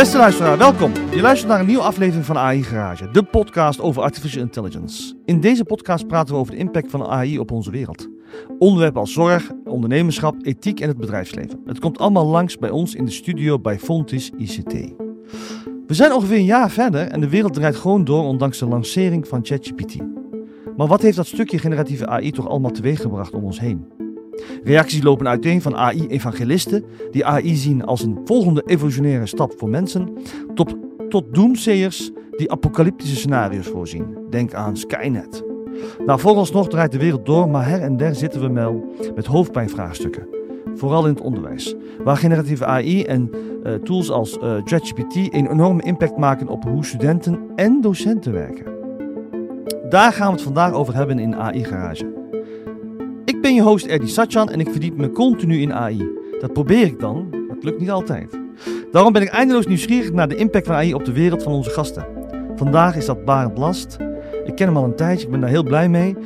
Beste luisteraar, welkom. Je luistert naar een nieuwe aflevering van AI Garage, de podcast over artificial intelligence. In deze podcast praten we over de impact van AI op onze wereld. Onderwerpen als zorg, ondernemerschap, ethiek en het bedrijfsleven. Het komt allemaal langs bij ons in de studio bij Fontis ICT. We zijn ongeveer een jaar verder en de wereld draait gewoon door ondanks de lancering van ChatGPT. Maar wat heeft dat stukje generatieve AI toch allemaal teweeggebracht om ons heen? Reacties lopen uiteen van AI-evangelisten, die AI zien als een volgende evolutionaire stap voor mensen, tot, tot doomsayers die apocalyptische scenario's voorzien. Denk aan Skynet. Nou, vooralsnog draait de wereld door, maar her en der zitten we wel met hoofdpijnvraagstukken. Vooral in het onderwijs, waar generatieve AI en uh, tools als uh, ChatGPT een enorme impact maken op hoe studenten en docenten werken. Daar gaan we het vandaag over hebben in AI Garage. Ik ben je host Erdi Satjan en ik verdiep me continu in AI. Dat probeer ik dan, maar het lukt niet altijd. Daarom ben ik eindeloos nieuwsgierig naar de impact van AI op de wereld van onze gasten. Vandaag is dat Barend Last. Ik ken hem al een tijdje, ik ben daar heel blij mee.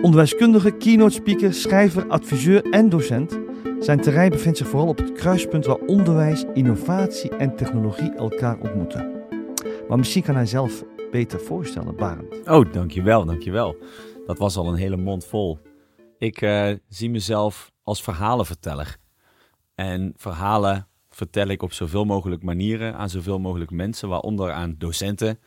Onderwijskundige, keynote speaker, schrijver, adviseur en docent. Zijn terrein bevindt zich vooral op het kruispunt waar onderwijs, innovatie en technologie elkaar ontmoeten. Maar misschien kan hij zelf beter voorstellen, Barend. Oh, dankjewel, dankjewel. Dat was al een hele mond vol. Ik uh, zie mezelf als verhalenverteller. En verhalen vertel ik op zoveel mogelijk manieren aan zoveel mogelijk mensen, waaronder aan docenten,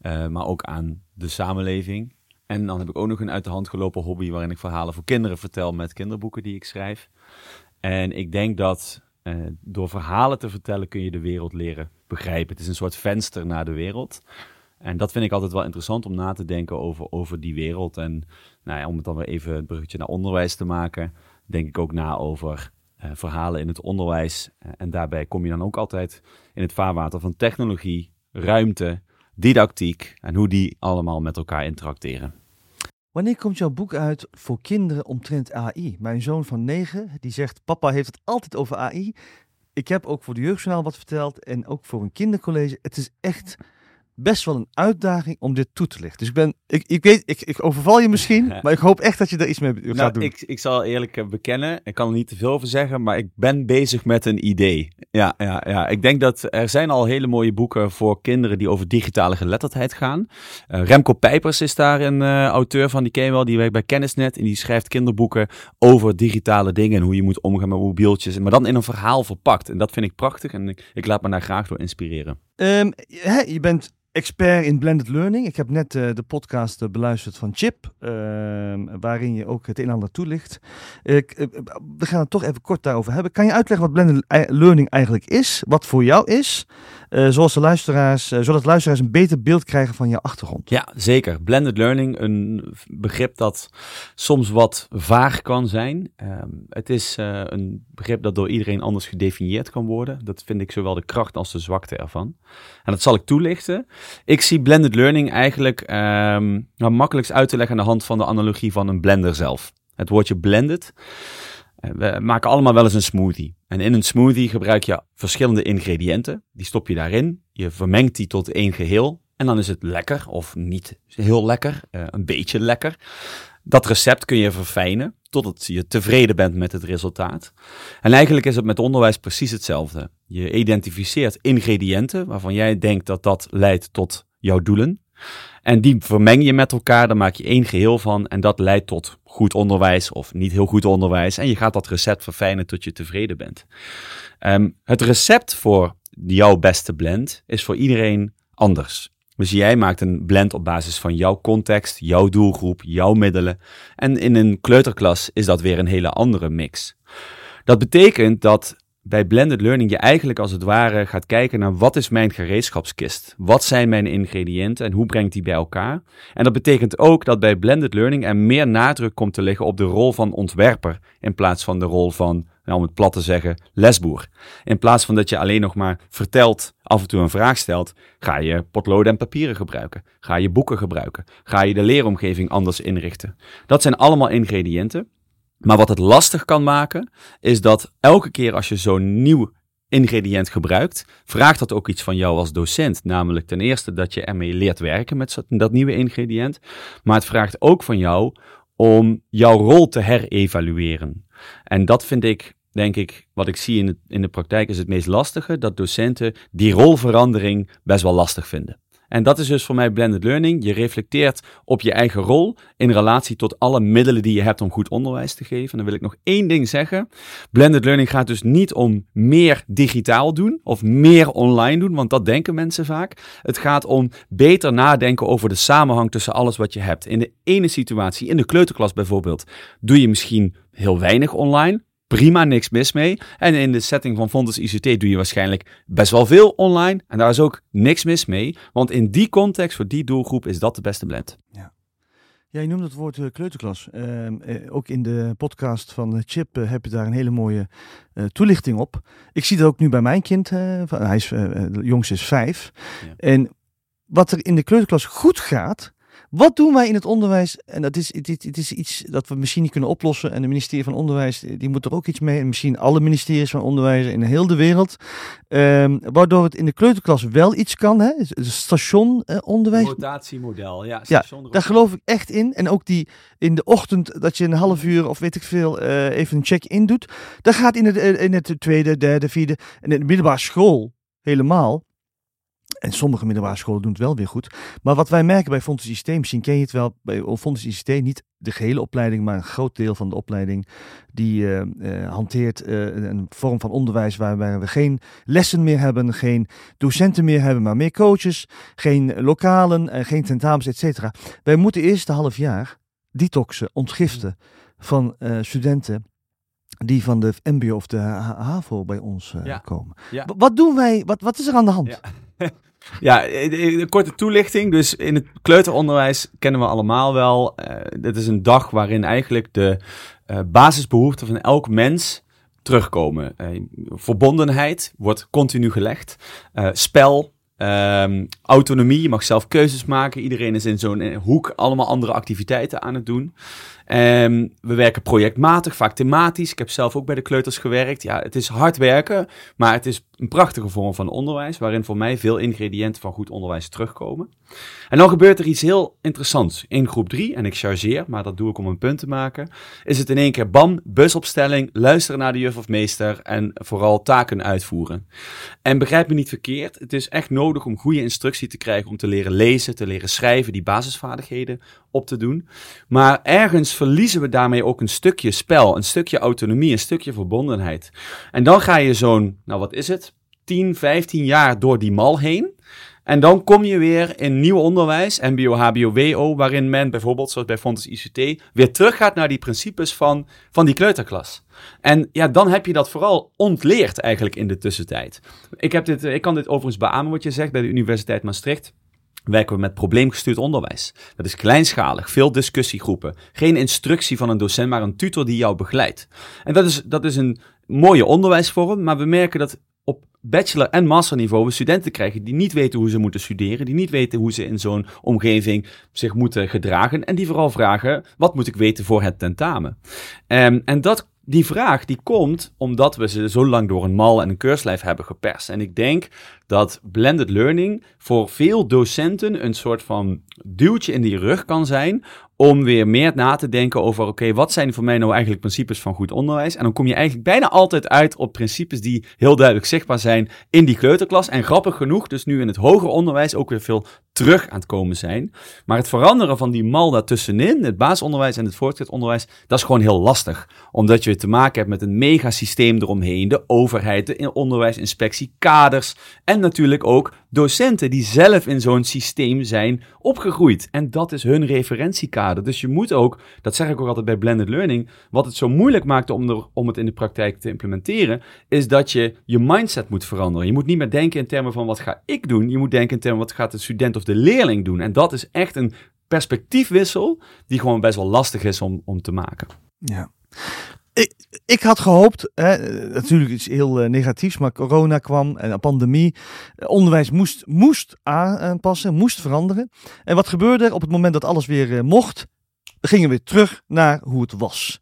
uh, maar ook aan de samenleving. En dan heb ik ook nog een uit de hand gelopen hobby waarin ik verhalen voor kinderen vertel met kinderboeken die ik schrijf. En ik denk dat uh, door verhalen te vertellen kun je de wereld leren begrijpen. Het is een soort venster naar de wereld. En dat vind ik altijd wel interessant om na te denken over, over die wereld. En nou ja, om het dan weer even het bruggetje naar onderwijs te maken, denk ik ook na over uh, verhalen in het onderwijs. Uh, en daarbij kom je dan ook altijd in het vaarwater van technologie, ruimte, didactiek en hoe die allemaal met elkaar interacteren. Wanneer komt jouw boek uit voor kinderen omtrent AI? Mijn zoon van 9, die zegt, papa heeft het altijd over AI. Ik heb ook voor de Jeugdjournaal wat verteld en ook voor een kindercollege. Het is echt best wel een uitdaging om dit toe te lichten. Dus ik ben, ik, ik weet, ik, ik overval je misschien, maar ik hoop echt dat je er iets mee gaat nou, doen. Ik, ik zal eerlijk eh, bekennen, ik kan er niet te veel over zeggen, maar ik ben bezig met een idee. Ja, ja, ja. Ik denk dat er zijn al hele mooie boeken voor kinderen die over digitale geletterdheid gaan. Uh, Remco Pijpers is daar een uh, auteur van, die ken je wel, die werkt bij Kennisnet en die schrijft kinderboeken over digitale dingen en hoe je moet omgaan met mobieltjes, maar dan in een verhaal verpakt. En dat vind ik prachtig en ik, ik laat me daar graag door inspireren. Um, je bent expert in blended learning. Ik heb net uh, de podcast uh, beluisterd van Chip, uh, waarin je ook het een en ander toelicht. Ik, eh, we gaan het toch even kort daarover hebben. Kan je uitleggen wat blended learning eigenlijk is, wat voor jou is, zoals de luisteraars, zodat luisteraars een beter beeld krijgen van je achtergrond? Ja, zeker. Blended learning, een begrip dat soms wat vaag kan zijn. Ehm, het is een begrip dat door iedereen anders gedefinieerd kan worden. Dat vind ik zowel de kracht als de zwakte ervan. En dat zal ik toelichten. Ik zie blended learning eigenlijk um, makkelijkst uit te leggen aan de hand van de analogie van een blender zelf. Het woordje blended. We maken allemaal wel eens een smoothie. En in een smoothie gebruik je verschillende ingrediënten. Die stop je daarin. Je vermengt die tot één geheel. En dan is het lekker of niet heel lekker. Uh, een beetje lekker. Dat recept kun je verfijnen totdat je tevreden bent met het resultaat. En eigenlijk is het met onderwijs precies hetzelfde. Je identificeert ingrediënten waarvan jij denkt dat dat leidt tot jouw doelen. En die vermeng je met elkaar, daar maak je één geheel van en dat leidt tot goed onderwijs of niet heel goed onderwijs. En je gaat dat recept verfijnen tot je tevreden bent. Um, het recept voor jouw beste blend is voor iedereen anders. Dus jij maakt een blend op basis van jouw context, jouw doelgroep, jouw middelen. En in een kleuterklas is dat weer een hele andere mix. Dat betekent dat bij blended learning je eigenlijk als het ware gaat kijken naar wat is mijn gereedschapskist? Wat zijn mijn ingrediënten en hoe brengt die bij elkaar? En dat betekent ook dat bij blended learning er meer nadruk komt te liggen op de rol van ontwerper in plaats van de rol van, nou, om het plat te zeggen, lesboer. In plaats van dat je alleen nog maar vertelt, af en toe een vraag stelt, ga je potloden en papieren gebruiken? Ga je boeken gebruiken? Ga je de leeromgeving anders inrichten? Dat zijn allemaal ingrediënten. Maar wat het lastig kan maken, is dat elke keer als je zo'n nieuw ingrediënt gebruikt, vraagt dat ook iets van jou als docent. Namelijk ten eerste dat je ermee leert werken met dat nieuwe ingrediënt. Maar het vraagt ook van jou om jouw rol te herevalueren. En dat vind ik denk ik, wat ik zie in, het, in de praktijk is het meest lastige, dat docenten die rolverandering best wel lastig vinden. En dat is dus voor mij blended learning. Je reflecteert op je eigen rol in relatie tot alle middelen die je hebt om goed onderwijs te geven. En dan wil ik nog één ding zeggen. Blended learning gaat dus niet om meer digitaal doen of meer online doen, want dat denken mensen vaak. Het gaat om beter nadenken over de samenhang tussen alles wat je hebt. In de ene situatie, in de kleuterklas bijvoorbeeld, doe je misschien heel weinig online prima, niks mis mee. En in de setting van Fontes ICT doe je waarschijnlijk best wel veel online. En daar is ook niks mis mee. Want in die context, voor die doelgroep, is dat de beste blend. Ja. Ja, je noemde het woord uh, kleuterklas. Uh, ook in de podcast van Chip heb je daar een hele mooie toelichting op. Ik zie dat ook nu bij mijn kind. hij is, de jongste is vijf. Ja. En wat er in de kleuterklas goed gaat, wat doen wij in het onderwijs? En dat is, dit, dit is iets dat we misschien niet kunnen oplossen. En de ministerie van Onderwijs, die moet er ook iets mee. En misschien alle ministeries van Onderwijs in heel de wereld. Um, waardoor het in de kleuterklas wel iets kan. Hè? Stationonderwijs. Uh, Rotatiemodel, ja. Ja, daar geloof ik echt in. En ook die in de ochtend, dat je een half uur of weet ik veel, uh, even een check-in doet. Dat gaat in het, in het tweede, derde, vierde. En in de middelbare school helemaal. En sommige middelbare scholen doen het wel weer goed. Maar wat wij merken bij Fontes ICT, misschien ken je het wel, bij Fontes ICT, niet de gehele opleiding, maar een groot deel van de opleiding, die uh, uh, hanteert uh, een vorm van onderwijs waarbij we geen lessen meer hebben, geen docenten meer hebben, maar meer coaches, geen lokalen, geen tentamens, et cetera. Wij moeten eerst een half jaar detoxen, ontgiften van studenten die van de MBO of de HAVO bij ons ja. komen. Ja. Wat doen wij? Wat, wat is er aan de hand? Ja. Ja, een korte toelichting. Dus in het kleuteronderwijs kennen we allemaal wel. Uh, dit is een dag waarin eigenlijk de uh, basisbehoeften van elk mens terugkomen. Verbondenheid wordt continu gelegd. spel, um, autonomie, je mag zelf keuzes maken. Iedereen is in zo'n hoek allemaal andere activiteiten aan het doen. Um, we werken projectmatig, vaak thematisch. Ik heb zelf ook bij de kleuters gewerkt. Ja, het is hard werken, maar het is een prachtige vorm van onderwijs, waarin voor mij veel ingrediënten van goed onderwijs terugkomen. En dan gebeurt er iets heel interessants. In groep 3, en ik chargeer, maar dat doe ik om een punt te maken, is het in één keer bam, busopstelling, luisteren naar de juf of meester en vooral taken uitvoeren. En begrijp me niet verkeerd, het is echt nodig om goede instructie te krijgen om te leren lezen, te leren schrijven, die basisvaardigheden op te doen. Maar ergens verliezen we daarmee ook een stukje spel, een stukje autonomie, een stukje verbondenheid. En dan ga je zo'n, nou wat is het, 10, 15 jaar door die mal heen. En dan kom je weer in nieuw onderwijs, MBO, HBO, WO, waarin men bijvoorbeeld, zoals bij Fontes ICT, weer teruggaat naar die principes van, van die kleuterklas. En ja, dan heb je dat vooral ontleerd eigenlijk in de tussentijd. Ik, heb dit, ik kan dit overigens beamen wat je zegt bij de Universiteit Maastricht werken we met probleemgestuurd onderwijs. Dat is kleinschalig, veel discussiegroepen. Geen instructie van een docent, maar een tutor die jou begeleidt. En dat is, dat is een mooie onderwijsvorm, maar we merken dat op bachelor- en masterniveau we studenten krijgen die niet weten hoe ze moeten studeren, die niet weten hoe ze in zo'n omgeving zich moeten gedragen en die vooral vragen, wat moet ik weten voor het tentamen? Um, en dat die vraag die komt omdat we ze zo lang door een mal en een keurslijf hebben geperst. En ik denk dat blended learning voor veel docenten een soort van duwtje in die rug kan zijn om weer meer na te denken over, oké, wat zijn voor mij nou eigenlijk principes van goed onderwijs? En dan kom je eigenlijk bijna altijd uit op principes die heel duidelijk zichtbaar zijn in die kleuterklas. En grappig genoeg, dus nu in het hoger onderwijs ook weer veel terug aan het komen zijn. Maar het veranderen van die mal daartussenin, het basisonderwijs en het voortgezet onderwijs, dat is gewoon heel lastig. Omdat je te maken hebt met een megasysteem eromheen, de overheid, de onderwijsinspectie, kaders en natuurlijk ook docenten die zelf in zo'n systeem zijn opgegroeid. En dat is hun referentiekader. Dus je moet ook, dat zeg ik ook altijd bij blended learning, wat het zo moeilijk maakt om, er, om het in de praktijk te implementeren, is dat je je mindset moet veranderen. Je moet niet meer denken in termen van wat ga ik doen, je moet denken in termen van wat gaat de student of de leerling doen. En dat is echt een perspectiefwissel die gewoon best wel lastig is om, om te maken. Ja. Ik, ik had gehoopt, hè, natuurlijk iets heel uh, negatiefs, maar corona kwam en een pandemie. Onderwijs moest, moest aanpassen, moest veranderen. En wat gebeurde er op het moment dat alles weer uh, mocht? We gingen weer terug naar hoe het was.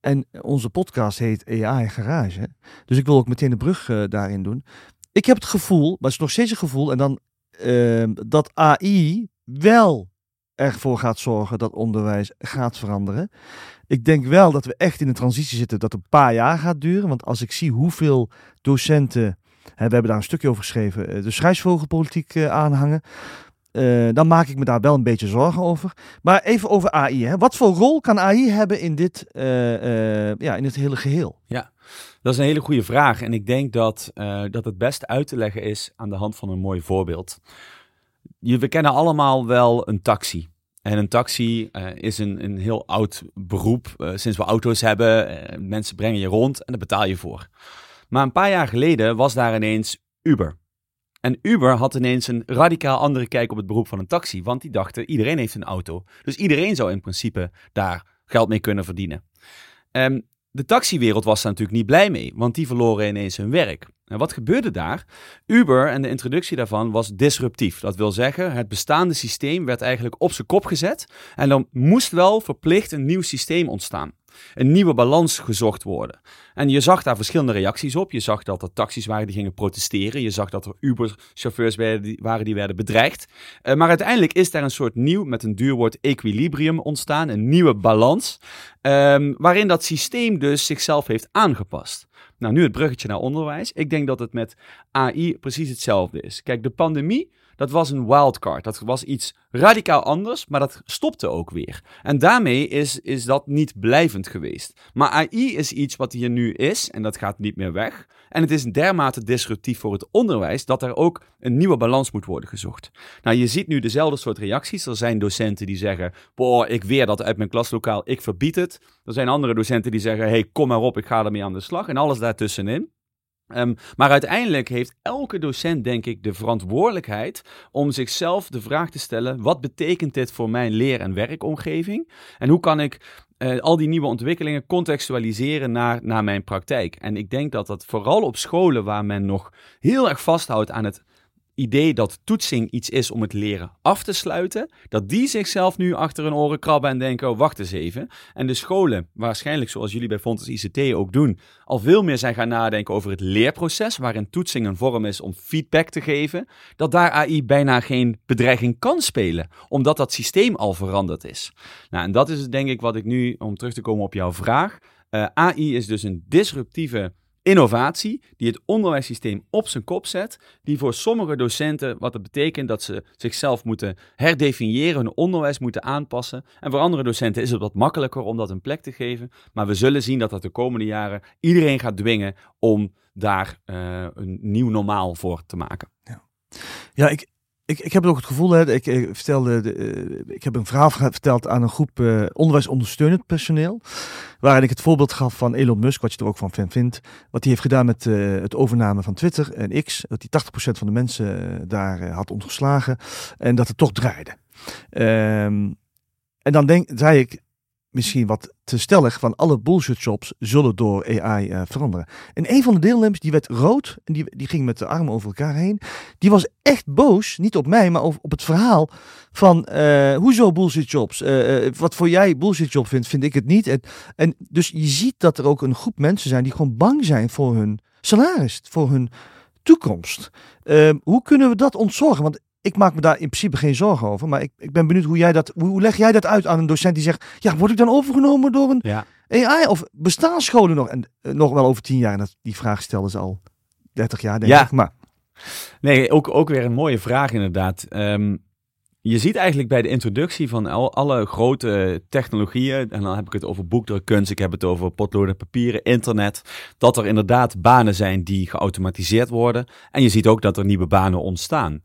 En onze podcast heet AI Garage. Dus ik wil ook meteen de brug daarin doen. Ik heb het gevoel, maar het is nog steeds een gevoel, en dan dat AI wel ervoor gaat zorgen dat onderwijs gaat veranderen. Ik denk wel dat we echt in een transitie zitten dat een paar jaar gaat duren. Want als ik zie hoeveel docenten, hè, we hebben daar een stukje over geschreven, eh, de schrijfsvogelpolitiek uh, aanhangen. Uh, dan maak ik me daar wel een beetje zorgen over. Maar even over AI. Hè. Wat voor rol kan AI hebben in dit, ja, in het hele geheel? Ja, dat is een hele goede vraag. En ik denk dat, dat het best uit te leggen is aan de hand van een mooi voorbeeld. We kennen allemaal wel een taxi. En een taxi uh, is een, een heel oud beroep. Uh, sinds we auto's hebben, mensen brengen je rond en daar betaal je voor. Maar een paar jaar geleden was daar ineens Uber. En Uber had ineens een radicaal andere kijk op het beroep van een taxi. Want die dachten, iedereen heeft een auto. Dus iedereen zou in principe daar geld mee kunnen verdienen. Um, de taxiwereld was daar natuurlijk niet blij mee, want die verloren ineens hun werk. En wat gebeurde daar? Uber en de introductie daarvan was disruptief. Dat wil zeggen, het bestaande systeem werd eigenlijk op zijn kop gezet en dan moest wel verplicht een nieuw systeem ontstaan een nieuwe balans gezocht worden. En je zag daar verschillende reacties op. Je zag dat er taxis waren die gingen protesteren. Je zag dat er Uber-chauffeurs waren die werden bedreigd. Uh, maar uiteindelijk is daar een soort nieuw, met een duurwoord, equilibrium ontstaan. Een nieuwe balans. Um, waarin dat systeem dus zichzelf heeft aangepast. Nou, nu het bruggetje naar onderwijs. Ik denk dat het met AI precies hetzelfde is. Kijk, de pandemie dat was een wildcard. Dat was iets radicaal anders, maar dat stopte ook weer. En daarmee is, is dat niet blijvend geweest. Maar AI is iets wat hier nu is en dat gaat niet meer weg. En het is dermate disruptief voor het onderwijs dat er ook een nieuwe balans moet worden gezocht. Nou, je ziet nu dezelfde soort reacties. Er zijn docenten die zeggen: Boah, ik weer dat uit mijn klaslokaal, ik verbied het. Er zijn andere docenten die zeggen: Hey, kom maar op, ik ga ermee aan de slag. En alles daartussenin. Um, maar uiteindelijk heeft elke docent, denk ik, de verantwoordelijkheid om zichzelf de vraag te stellen: wat betekent dit voor mijn leer- en werkomgeving? En hoe kan ik uh, al die nieuwe ontwikkelingen contextualiseren naar, naar mijn praktijk? En ik denk dat dat vooral op scholen waar men nog heel erg vasthoudt aan het idee dat toetsing iets is om het leren af te sluiten, dat die zichzelf nu achter hun oren krabben en denken, oh wacht eens even. En de scholen, waarschijnlijk zoals jullie bij Fontes ICT ook doen, al veel meer zijn gaan nadenken over het leerproces, waarin toetsing een vorm is om feedback te geven, dat daar AI bijna geen bedreiging kan spelen, omdat dat systeem al veranderd is. Nou, en dat is denk ik wat ik nu, om terug te komen op jouw vraag, eh, AI is dus een disruptieve innovatie die het onderwijssysteem op zijn kop zet, die voor sommige docenten wat het betekent dat ze zichzelf moeten herdefiniëren, hun onderwijs moeten aanpassen. En voor andere docenten is het wat makkelijker om dat een plek te geven, maar we zullen zien dat dat de komende jaren iedereen gaat dwingen om daar uh, een nieuw normaal voor te maken. Ja, ja ik, ik, ik heb ook het gevoel, hè, ik, vertelde, de, uh, ik heb een verhaal verteld aan een groep uh, onderwijsondersteunend personeel. Waarin ik het voorbeeld gaf van Elon Musk, wat je er ook van vindt. Wat hij heeft gedaan met uh, het overname van Twitter en X. Dat hij 80% van de mensen daar had ontgeslagen. En dat het toch draaide. Um, en dan denk, zei ik, misschien wat te stellig van alle bullshit jobs zullen door AI uh, veranderen. En een van de deelnemers die werd rood en die, die ging met de armen over elkaar heen. Die was echt boos, niet op mij, maar op het verhaal van uh, hoezo bullshit jobs. Uh, wat voor jij bullshit job vindt, vind ik het niet. En, en dus je ziet dat er ook een groep mensen zijn die gewoon bang zijn voor hun salaris, voor hun toekomst. Ehm, hoe kunnen we dat ontzorgen? Want ik maak me daar in principe geen zorgen over. Maar ik, ik ben benieuwd hoe jij dat. Hoe leg jij dat uit aan een docent die zegt. Ja, word ik dan overgenomen door een ja. AI? Of bestaan scholen nog? En uh, nog wel over tien jaar. En dat, die vraag stellen ze al 30 jaar, denk ja. ik. Maar. Nee, ook, ook weer een mooie vraag inderdaad. Um, je ziet eigenlijk bij de introductie van al, alle grote technologieën, en dan heb ik het over boekdrukkunst, ik heb het over potloden, papieren, internet, dat er inderdaad banen zijn die geautomatiseerd worden. En je ziet ook dat er nieuwe banen ontstaan.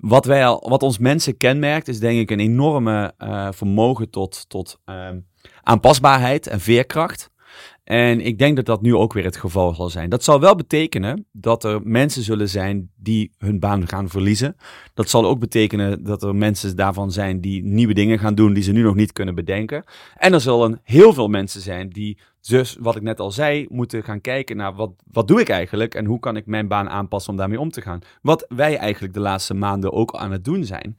Wat, wij al, wat ons mensen kenmerkt, is denk ik een enorme uh, vermogen tot, tot uh, aanpasbaarheid en veerkracht. En ik denk dat dat nu ook weer het geval zal zijn. Dat zal wel betekenen dat er mensen zullen zijn die hun baan gaan verliezen. Dat zal ook betekenen dat er mensen daarvan zijn die nieuwe dingen gaan doen die ze nu nog niet kunnen bedenken. En er zullen heel veel mensen zijn die dus, wat ik net al zei, moeten gaan kijken naar wat, wat doe ik eigenlijk en hoe kan ik mijn baan aanpassen om daarmee om te gaan. Wat wij eigenlijk de laatste maanden ook aan het doen zijn.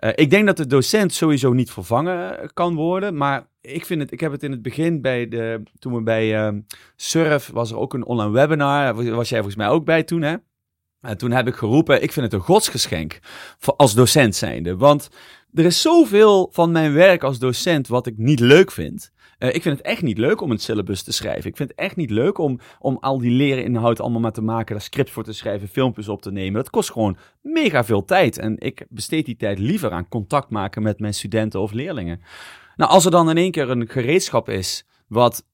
Uh, ik denk dat de docent sowieso niet vervangen kan worden, maar ik, vind het, ik heb het in het begin bij de, toen we bij uh, Surf, was er ook een online webinar, was jij volgens mij ook bij toen hè? En toen heb ik geroepen, ik vind het een godsgeschenk als docent zijnde, want er is zoveel van mijn werk als docent wat ik niet leuk vind. Uh, ik vind het echt niet leuk om een syllabus te schrijven. Ik vind het echt niet leuk om, om al die leren inhoud allemaal maar te maken, daar scripts voor te schrijven, filmpjes op te nemen. Dat kost gewoon mega veel tijd. En ik besteed die tijd liever aan contact maken met mijn studenten of leerlingen. Nou, als er dan in één keer een gereedschap is wat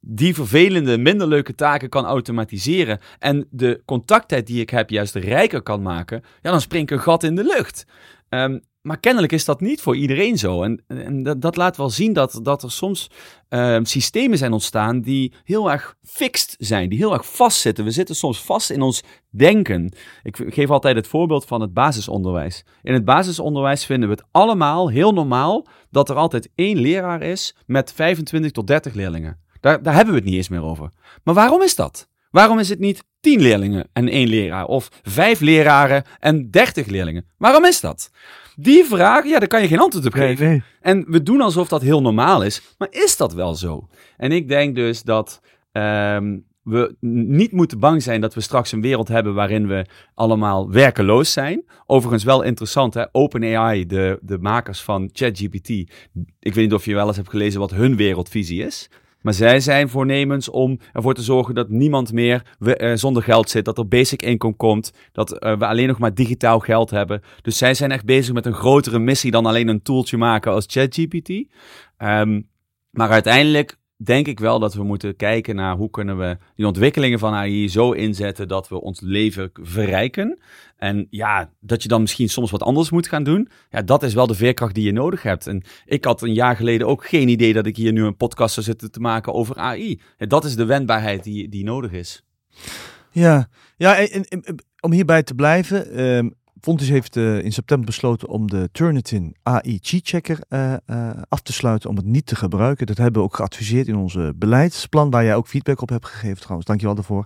die vervelende, minder leuke taken kan automatiseren en de contacttijd die ik heb juist rijker kan maken, ja, dan spring ik een gat in de lucht. Um, maar kennelijk is dat niet voor iedereen zo. En, en dat, dat, laat wel zien dat, dat er soms uh, systemen zijn ontstaan die heel erg fixed zijn, die heel erg vastzitten. We zitten soms vast in ons denken. Ik geef altijd het voorbeeld van het basisonderwijs. In het basisonderwijs vinden we het allemaal heel normaal dat er altijd één leraar is met 25 tot 30 leerlingen. Daar, daar hebben we het niet eens meer over. Maar waarom is dat? Waarom is het niet 10 leerlingen en één leraar? Of 5 leraren en 30 leerlingen? Waarom is dat? Die vraag, ja, daar kan je geen antwoord op geven. En we doen alsof dat heel normaal is. Maar is dat wel zo? En ik denk dus dat um, we niet moeten bang zijn dat we straks een wereld hebben waarin we allemaal werkeloos zijn. Overigens wel interessant, hè? OpenAI, de, de makers van ChatGPT. Ik weet niet of je wel eens hebt gelezen wat hun wereldvisie is. Maar zij zijn voornemens om ervoor te zorgen dat niemand meer uh, zonder geld zit. Dat er basic income komt. Dat uh, we alleen nog maar digitaal geld hebben. Dus zij zijn echt bezig met een grotere missie dan alleen een tooltje maken als ChatGPT. Um, maar uiteindelijk denk ik wel dat we moeten kijken naar hoe kunnen we die ontwikkelingen van AI zo inzetten dat we ons leven verrijken. En ja, dat je dan misschien soms wat anders moet gaan doen. Ja, dat is wel de veerkracht die je nodig hebt. En ik had een jaar geleden ook geen idee dat ik hier nu een podcast zou zitten te maken over AI. Ja, dat is de wendbaarheid die, die nodig is. Ja, ja en, en, om hierbij te blijven. Um, Fontis heeft uh, in september besloten om de Turnitin AI Cheat Checker uh, uh, af te sluiten, om het niet te gebruiken. Dat hebben we ook geadviseerd in onze beleidsplan, waar jij ook feedback op hebt gegeven trouwens. Dankjewel daarvoor.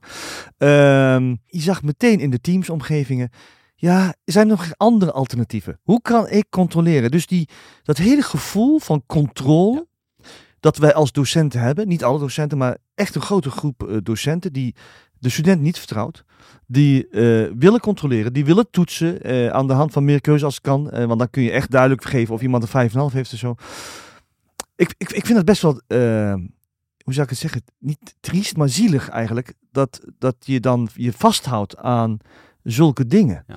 Ehm, je zag meteen in de teamsomgevingen, ja, zijn er nog andere alternatieven? Hoe kan ik controleren? Dus die, dat hele gevoel van controle, dat wij als docenten hebben, niet alle docenten, maar echt een grote groep docenten die de student niet vertrouwt. Die uh, willen controleren, die willen toetsen uh, aan de hand van meer keuze als het kan. Uh, want dan kun je echt duidelijk geven of iemand een 5,5 heeft of zo. Ik, ik, ik vind het best wel, hoe zou ik het zeggen, niet triest, maar zielig eigenlijk. Dat, dat je dan je vasthoudt aan zulke dingen. Ja.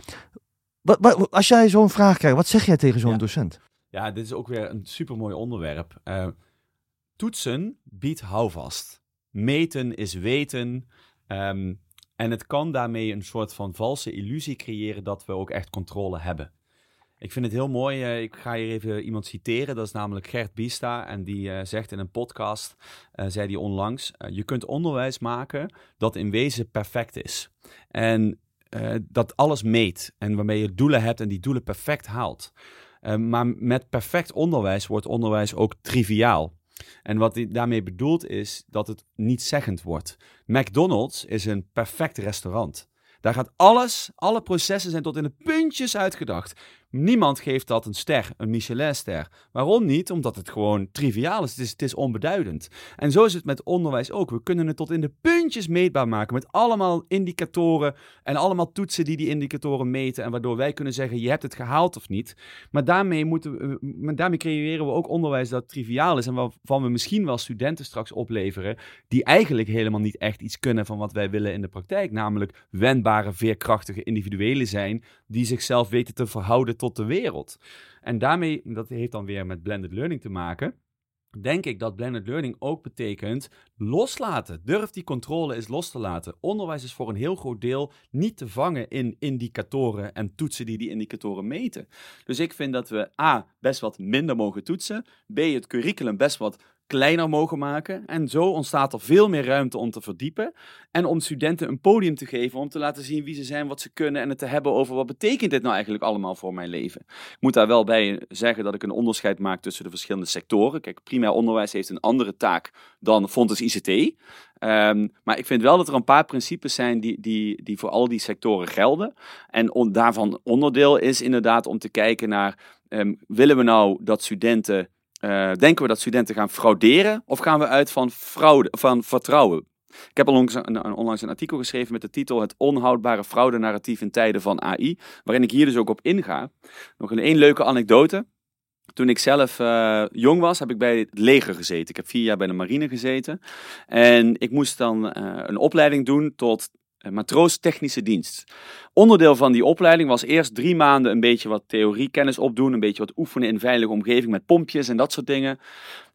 Wat, wat, als jij zo'n vraag krijgt, wat zeg jij tegen zo'n ja. docent? Ja, dit is ook weer een supermooi onderwerp. toetsen biedt houvast. Meten is weten. Um, en het kan daarmee een soort van valse illusie creëren dat we ook echt controle hebben. Ik vind het heel mooi. Uh, ik ga hier even iemand citeren. Dat is namelijk Gert Bista. En die uh, zegt in een podcast, uh, zei hij onlangs: Je kunt onderwijs maken dat in wezen perfect is. En dat alles meet. En waarmee je doelen hebt en die doelen perfect haalt. maar met perfect onderwijs wordt onderwijs ook triviaal. En wat hij daarmee bedoelt is dat het niet zeggend wordt. McDonald's is een perfect restaurant. Daar gaat alles, alle processen zijn tot in de puntjes uitgedacht. Niemand geeft dat een ster, een Michelinster. Waarom niet? Omdat het gewoon triviaal is. Het, is. het is onbeduidend. En zo is het met onderwijs ook. We kunnen het tot in de puntjes meetbaar maken. Met allemaal indicatoren en allemaal toetsen die die indicatoren meten. En waardoor wij kunnen zeggen, je hebt het gehaald of niet. Maar daarmee, moeten we, maar daarmee creëren we ook onderwijs dat triviaal is. En waarvan we misschien wel studenten straks opleveren. Die eigenlijk helemaal niet echt iets kunnen van wat wij willen in de praktijk. Namelijk wendbare, veerkrachtige individuelen zijn. Die zichzelf weten te verhouden tot de wereld. En daarmee, dat heeft dan weer met blended learning te maken. Denk ik dat blended learning ook betekent loslaten. Durf die controle eens los te laten. Onderwijs is voor een heel groot deel niet te vangen in indicatoren en toetsen die die indicatoren meten. Dus ik vind dat we A, best wat minder mogen toetsen. B, het curriculum best wat kleiner mogen maken. En zo ontstaat er veel meer ruimte om te verdiepen. En om studenten een podium te geven om te laten zien wie ze zijn, wat ze kunnen. En het te hebben over wat betekent dit nou eigenlijk allemaal voor mijn leven. Ik moet daar wel bij zeggen dat ik een onderscheid maak tussen de verschillende sectoren. Kijk, primair onderwijs heeft een andere taak dan Fontes ICT. Ehm, maar ik vind wel dat er een paar principes zijn die, die, die voor al die sectoren gelden. En on, daarvan onderdeel is inderdaad om te kijken naar, um, willen we nou dat studenten uh, denken we dat studenten gaan frauderen of gaan we uit van, fraude, van vertrouwen? Ik heb onlangs een, een artikel geschreven met de titel Het onhoudbare fraude-narratief in tijden van AI, waarin ik hier dus ook op inga. Nog een één leuke anekdote. Toen ik zelf uh, jong was, heb ik bij het leger gezeten. Ik heb vier jaar bij de marine gezeten. En ik moest dan uh, een opleiding doen tot matroos technische dienst. Onderdeel van die opleiding was eerst drie maanden een beetje wat theoriekennis opdoen, een beetje wat oefenen in veilige omgeving met pompjes en dat soort dingen.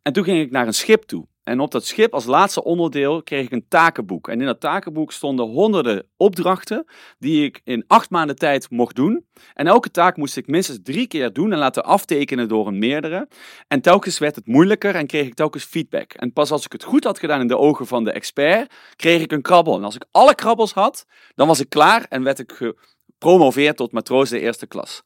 En toen ging ik naar een schip toe. En op dat schip als laatste onderdeel kreeg ik een takenboek. En in dat takenboek stonden honderden opdrachten die ik in acht maanden tijd mocht doen. En elke taak moest ik minstens drie keer doen en laten aftekenen door een meerdere. En telkens werd het moeilijker en kreeg ik telkens feedback. En pas als ik het goed had gedaan in de ogen van de expert, kreeg ik een krabbel. En als ik alle krabbels had, dan was ik klaar en werd ik gepromoveerd tot matroos de eerste klas.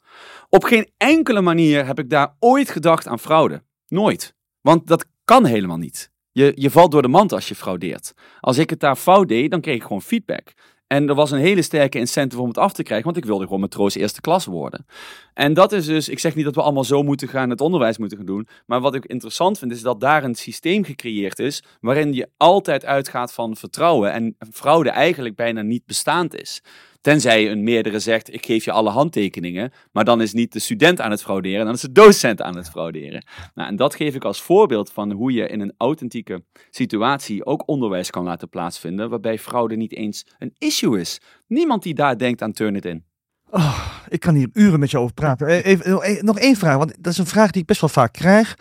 Op geen enkele manier heb ik daar ooit gedacht aan fraude. Nooit. Want dat kan helemaal niet. Je, je valt door de mand als je fraudeert. Als ik het daar fout deed, dan kreeg ik gewoon feedback. En er was een hele sterke incentive om het af te krijgen, want ik wilde gewoon matroos eerste klas worden. En dat is dus, ik zeg niet dat we allemaal zo moeten gaan, het onderwijs moeten gaan doen. Maar wat ik interessant vind, is dat daar een systeem gecreëerd is, waarin je altijd uitgaat van vertrouwen en fraude eigenlijk bijna niet bestaand is. Tenzij een meerdere zegt, ik geef je alle handtekeningen, maar dan is niet de student aan het frauderen, dan is de docent aan het frauderen. Nou, en dat geef ik als voorbeeld van hoe je in een authentieke situatie ook onderwijs kan laten plaatsvinden, waarbij fraude niet eens een issue is. Niemand die daar denkt aan turn it in. Oh, ik kan hier uren met je over praten. Eh, even, nog één vraag, want dat is een vraag die ik best wel vaak krijg.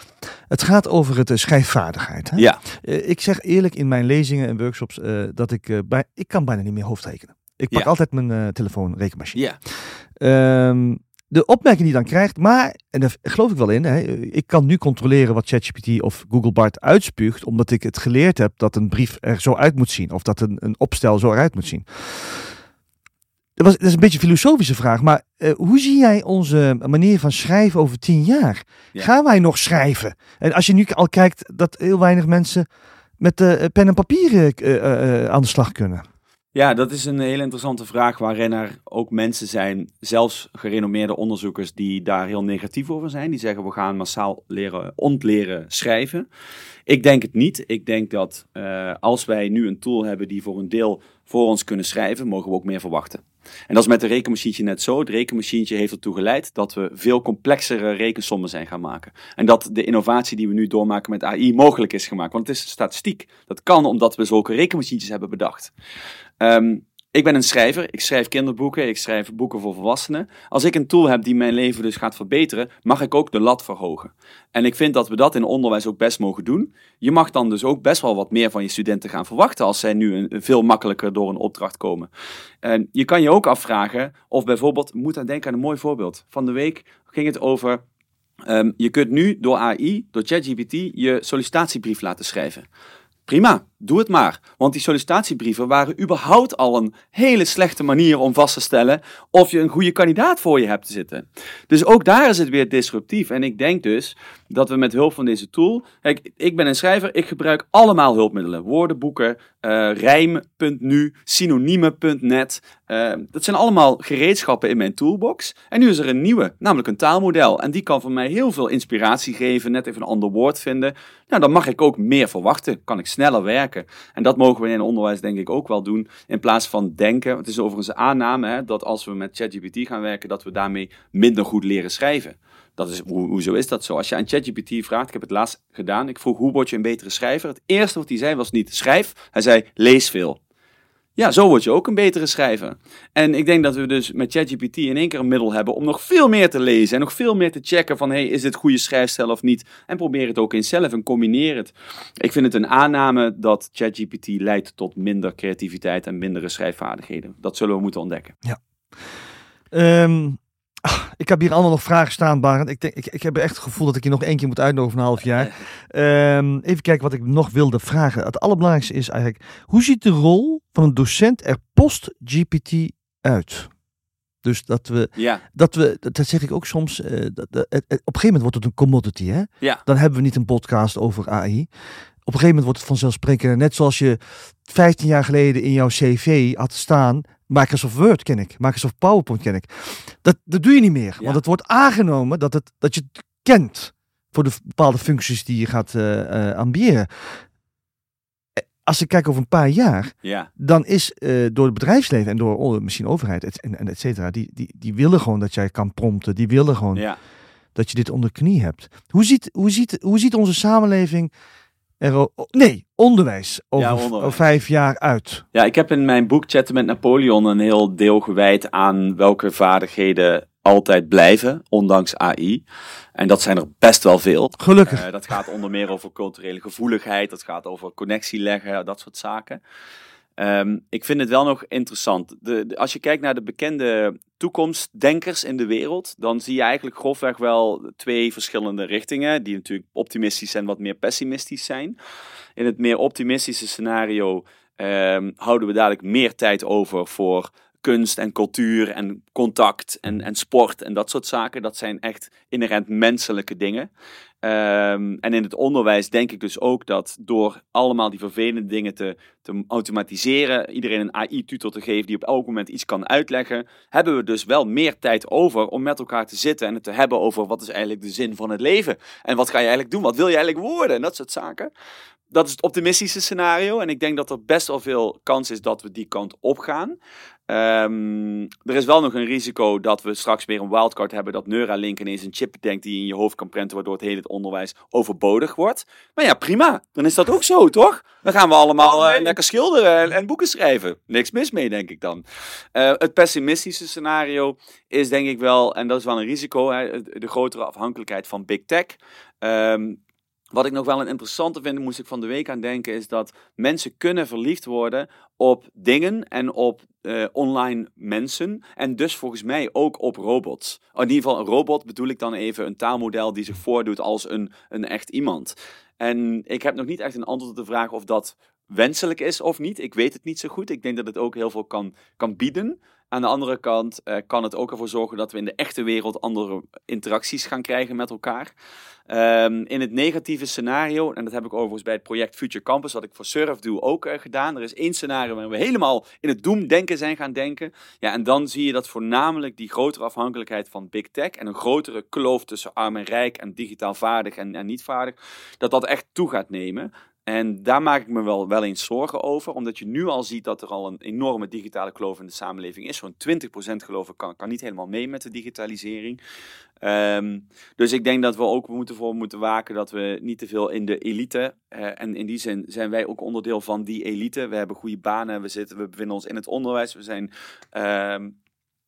Het gaat over het uh, schrijfvaardigheid. Hè? Ja. Uh, ik zeg eerlijk in mijn lezingen en workshops dat ik, bij, ik kan bijna niet meer hoofdrekenen. Ik pak altijd mijn uh, telefoon, rekenmachine. Ja. Um, de opmerking die je dan krijgt, maar, en daar geloof ik wel in, hè, ik kan nu controleren wat ChatGPT of Google Bart uitspuugt, omdat ik het geleerd heb dat een brief er zo uit moet zien, of dat een, een opstel zo eruit moet zien. Dat, was, dat is een beetje een filosofische vraag, maar uh, hoe zie jij onze manier van schrijven over tien jaar? Ja. Gaan wij nog schrijven? En als je nu al kijkt dat heel weinig mensen met uh, pen en papier uh, aan de slag kunnen. Ja, dat is een hele interessante vraag waarin er ook mensen zijn, zelfs gerenommeerde onderzoekers, die daar heel negatief over zijn. Die zeggen we gaan massaal leren ontleren schrijven. Ik denk het niet. Ik denk dat uh, als wij nu een tool hebben die voor een deel voor ons kunnen schrijven, mogen we ook meer verwachten. En dat is met de rekenmachientje net zo. Het rekenmachientje heeft ertoe geleid dat we veel complexere rekensommen zijn gaan maken. En dat de innovatie die we nu doormaken met AI mogelijk is gemaakt. Want het is statistiek. Dat kan omdat we zulke rekenmachientjes hebben bedacht. Um, ik ben een schrijver, ik schrijf kinderboeken, ik schrijf boeken voor volwassenen. Als ik een tool heb die mijn leven dus gaat verbeteren, mag ik ook de lat verhogen. En ik vind dat we dat in onderwijs ook best mogen doen. Je mag dan dus ook best wel wat meer van je studenten gaan verwachten als zij nu een, veel makkelijker door een opdracht komen. En je kan je ook afvragen of bijvoorbeeld, moet aan denken aan een mooi voorbeeld. Van de week ging het over um, je kunt nu door AI, door ChatGPT, je sollicitatiebrief laten schrijven. Prima, doe het maar. Want die sollicitatiebrieven waren überhaupt al een hele slechte manier om vast te stellen of je een goede kandidaat voor je hebt te zitten. Dus ook daar is het weer disruptief. En ik denk dus dat we met hulp van deze tool. Kijk, ik ben een schrijver, ik gebruik allemaal hulpmiddelen: woordenboeken, uh, rijm.nu, synoniemen.net. Uh, dat zijn allemaal gereedschappen in mijn toolbox. En nu is er een nieuwe, namelijk een taalmodel. En die kan voor mij heel veel inspiratie geven, net even een ander woord vinden. Nou, dan mag ik ook meer verwachten, kan ik sneller werken. En dat mogen we in onderwijs denk ik ook wel doen, in plaats van denken. Het is overigens een aanname hè, dat als we met ChatGPT gaan werken, dat we daarmee minder goed leren schrijven. Dat is, ho hoezo is dat zo? Als je aan ChatGPT vraagt, ik heb het laatst gedaan, ik vroeg hoe word je een betere schrijver? Het eerste wat hij zei was niet schrijf, hij zei lees veel. Ja, zo word je ook een betere schrijver. En ik denk dat we dus met ChatGPT in één keer een middel hebben om nog veel meer te lezen en nog veel meer te checken van, hey, is dit goede schrijfstijl of niet? En probeer het ook in zelf en combineer het. Ik vind het een aanname dat ChatGPT leidt tot minder creativiteit en mindere schrijfvaardigheden. Dat zullen we moeten ontdekken. Ja. Um, Ik heb hier allemaal nog vragen staan, Barend. Ik, denk, ik, ik heb echt het gevoel dat ik je nog één keer moet uitnodigen van een half jaar. Um, even kijken wat ik nog wilde vragen. Het allerbelangrijkste is eigenlijk, hoe ziet de rol van een docent er post-GPT uit? Dus dat we, ja. dat we, dat zeg ik ook soms, uh, dat, dat, op een gegeven moment wordt het een commodity. Hè? Ja. Dan hebben we niet een podcast over AI. Op een gegeven moment wordt het vanzelfsprekend. Net zoals je 15 jaar geleden in jouw cv had staan, Microsoft Word ken ik, Microsoft PowerPoint ken ik. Dat, dat doe je niet meer, want het wordt aangenomen dat, het, dat je het kent voor de bepaalde functies die je gaat uh, uh, ambiëren. Eh, als ik kijk over een paar jaar, ja. dan is uh, door het bedrijfsleven en door misschien overheid et, en, en et cetera, die, die, die willen gewoon dat jij kan prompten, die willen gewoon. Ja. dat je dit onder knie hebt. Hoe ziet, hoe ziet, hoe ziet onze samenleving nee, onderwijs over, Ja, onderwijs. over vijf jaar uit? Ja, ik heb in mijn boek Chatten met Napoleon een heel deel gewijd aan welke vaardigheden altijd blijven, ondanks AI. En dat zijn er best wel veel. Gelukkig. Eh, dat gaat onder meer over culturele gevoeligheid, dat gaat over connectie leggen, dat soort zaken. Ehm, ik vind het wel nog interessant. De, als je kijkt naar de bekende toekomstdenkers in de wereld, dan zie je eigenlijk grofweg wel twee verschillende richtingen, die natuurlijk optimistisch en wat meer pessimistisch zijn. In het meer optimistische scenario ehm, houden we dadelijk meer tijd over voor kunst en cultuur en contact en, en sport en dat soort zaken. Dat zijn echt inherent menselijke dingen. Ehm, en in het onderwijs denk ik dus ook dat door allemaal die vervelende dingen te, te automatiseren, iedereen een AI-tutor te geven die op elk moment iets kan uitleggen, hebben we dus wel meer tijd over om met elkaar te zitten en het te hebben over wat is eigenlijk de zin van het leven. En wat ga je eigenlijk doen? Wat wil je eigenlijk worden? En dat soort zaken. Dat is het optimistische scenario. En ik denk dat er best wel veel kans is dat we die kant op gaan. Ehm, er is wel nog een risico dat we straks weer een wildcard hebben. Dat Neuralink ineens een chip denkt die je in je hoofd kan prenten. Waardoor het hele het onderwijs overbodig wordt. Maar ja, prima. Dan is dat ook zo, toch? Dan gaan we allemaal eh, lekker schilderen en, en boeken schrijven. Niks mis mee, denk ik dan. Eh, het pessimistische scenario is denk ik wel, en dat is wel een risico, hè, de grotere afhankelijkheid van big tech. Ehm, wat ik nog wel een interessante vind, moest ik van de week aan denken, is dat mensen kunnen verliefd worden op dingen en op eh, online mensen. En dus volgens mij ook op robots. In ieder geval, een robot bedoel ik dan even een taalmodel die zich voordoet als een, een echt iemand. En ik heb nog niet echt een antwoord op de vraag of dat wenselijk is of niet. Ik weet het niet zo goed. Ik denk dat het ook heel veel kan, kan bieden. Aan de andere kant eh, kan het ook ervoor zorgen dat we in de echte wereld andere interacties gaan krijgen met elkaar. Ehm, in het negatieve scenario, en dat heb ik overigens bij het project Future Campus, wat ik voor Surf doe, ook eh, gedaan. Er is één scenario waarin we helemaal in het doemdenken zijn gaan denken. Ja, en dan zie je dat voornamelijk die grotere afhankelijkheid van big tech en een grotere kloof tussen arm en rijk en digitaal vaardig en, en niet vaardig, dat dat echt toe gaat nemen. En daar maak ik me wel, wel eens zorgen over, omdat je nu al ziet dat er al een enorme digitale kloof in de samenleving is. Zo'n 20% geloof kan, kan niet helemaal mee met de digitalisering. Ehm, dus ik denk dat we ook moeten voor moeten waken dat we niet te veel in de elite, eh, en in die zin zijn wij ook onderdeel van die elite. We hebben goede banen, we, zitten, we bevinden ons in het onderwijs, we zijn ehm,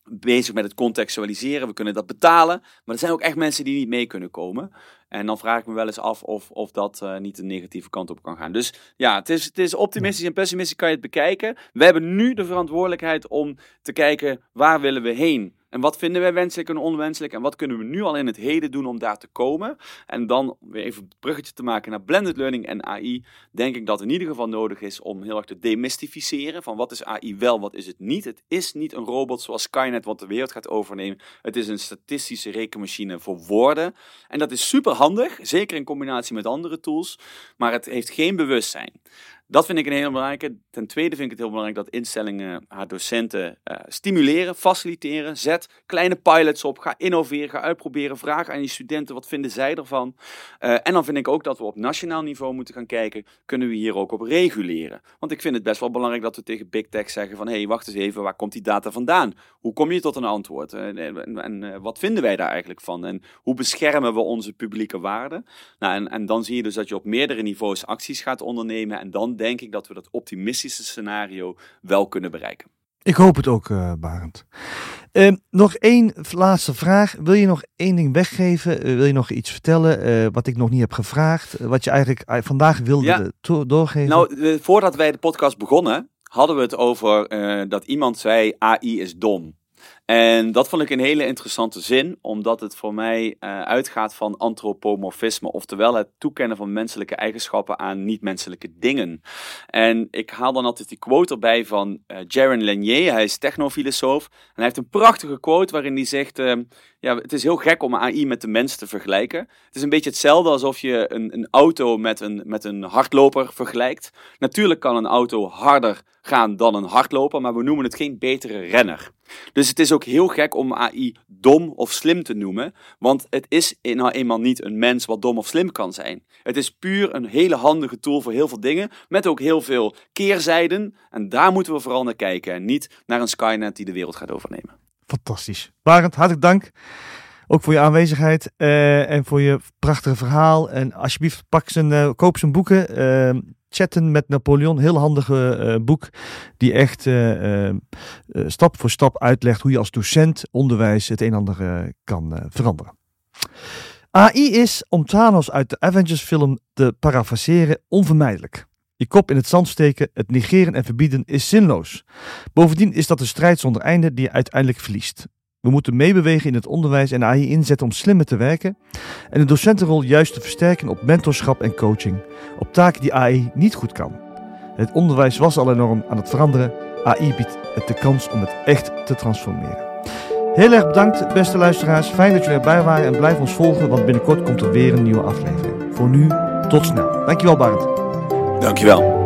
bezig met het contextualiseren, we kunnen dat betalen. Maar er zijn ook echt mensen die niet mee kunnen komen. En dan vraag ik me wel eens af of, of dat eh, niet de negatieve kant op kan gaan. Dus ja, het is, het is optimistisch en pessimistisch kan je het bekijken. We hebben nu de verantwoordelijkheid om te kijken waar willen we heen. En wat vinden wij wenselijk en onwenselijk? En wat kunnen we nu al in het heden doen om daar te komen? En dan weer even het bruggetje te maken naar blended learning en AI. Denk ik dat in ieder geval nodig is om heel erg te demystificeren. Van wat is AI wel, wat is het niet? Het is niet een robot zoals Skynet wat de wereld gaat overnemen. Het is een statistische rekenmachine voor woorden. En dat is super handig, zeker in combinatie met andere tools. Maar het heeft geen bewustzijn. Dat vind ik een hele belangrijke. Ten tweede vind ik het heel belangrijk dat instellingen haar docenten eh, stimuleren, faciliteren. Zet kleine pilots op, ga innoveren, ga uitproberen. Vraag aan je studenten wat vinden zij ervan. Eh, en dan vind ik ook dat we op nationaal niveau moeten gaan kijken, kunnen we hier ook op reguleren? Want ik vind het best wel belangrijk dat we tegen Big Tech zeggen van hé, hey, wacht eens even, waar komt die data vandaan? Hoe kom je tot een antwoord? En, en, eh, wat vinden wij daar eigenlijk van? En hoe beschermen we onze publieke waarden? Nou, en, en dan zie je dus dat je op meerdere niveaus acties gaat ondernemen. En dan denk ik dat we dat optimistische scenario wel kunnen bereiken. Ik hoop het ook, eh Barend. Eh, nog één laatste vraag. Wil je nog één ding weggeven? Eh, wil je nog iets vertellen eh, wat ik nog niet heb gevraagd? Wat je eigenlijk vandaag wilde Ja. doorgeven? Nou, voordat wij de podcast begonnen, hadden we het over dat iemand zei AI is dom. En dat vond ik een hele interessante zin, omdat het voor mij eh, uitgaat van antropomorfisme, oftewel het toekennen van menselijke eigenschappen aan niet-menselijke dingen. En ik haal dan altijd die quote erbij van eh Jaron Lanier, hij is technofilosoof, en hij heeft een prachtige quote waarin hij zegt, eh, ja, het is heel gek om AI met de mens te vergelijken. Het is een beetje hetzelfde alsof je een, een auto met een, met een hardloper vergelijkt. Natuurlijk kan een auto harder gaan dan een hardloper, maar we noemen het geen betere renner. Dus het is ook heel gek om AI dom of slim te noemen, want het is nou eenmaal niet een mens wat dom of slim kan zijn. Het is puur een hele handige tool voor heel veel dingen, met ook heel veel keerzijden. En daar moeten we vooral naar kijken en niet naar een Skynet die de wereld gaat overnemen. Fantastisch. Barend, hartelijk dank. Ook voor je aanwezigheid eh, en voor je prachtige verhaal. En alsjeblieft, pak zijn, uh, koop zijn boeken. Uh, Chatten met Napoleon, heel handige boek. Die echt stap voor stap uitlegt hoe je als docent onderwijs het een en ander kan veranderen. AI is, om Thanos uit de Avengers film te parafraseren, onvermijdelijk. Je kop in het zand steken, het negeren en verbieden is zinloos. Bovendien is dat een strijd zonder einde die je uiteindelijk verliest. We moeten meebewegen in het onderwijs en AI inzetten om slimmer te werken en de docentenrol juist te versterken op mentorschap en coaching, op taken die AI niet goed kan. Het onderwijs was al enorm aan het veranderen. AI biedt het de kans om het echt te transformeren. Heel erg bedankt, beste luisteraars. Fijn dat jullie erbij waren en blijf ons volgen, want binnenkort komt er weer een nieuwe aflevering. Voor nu, tot snel. Dankjewel, Barend. Dankjewel.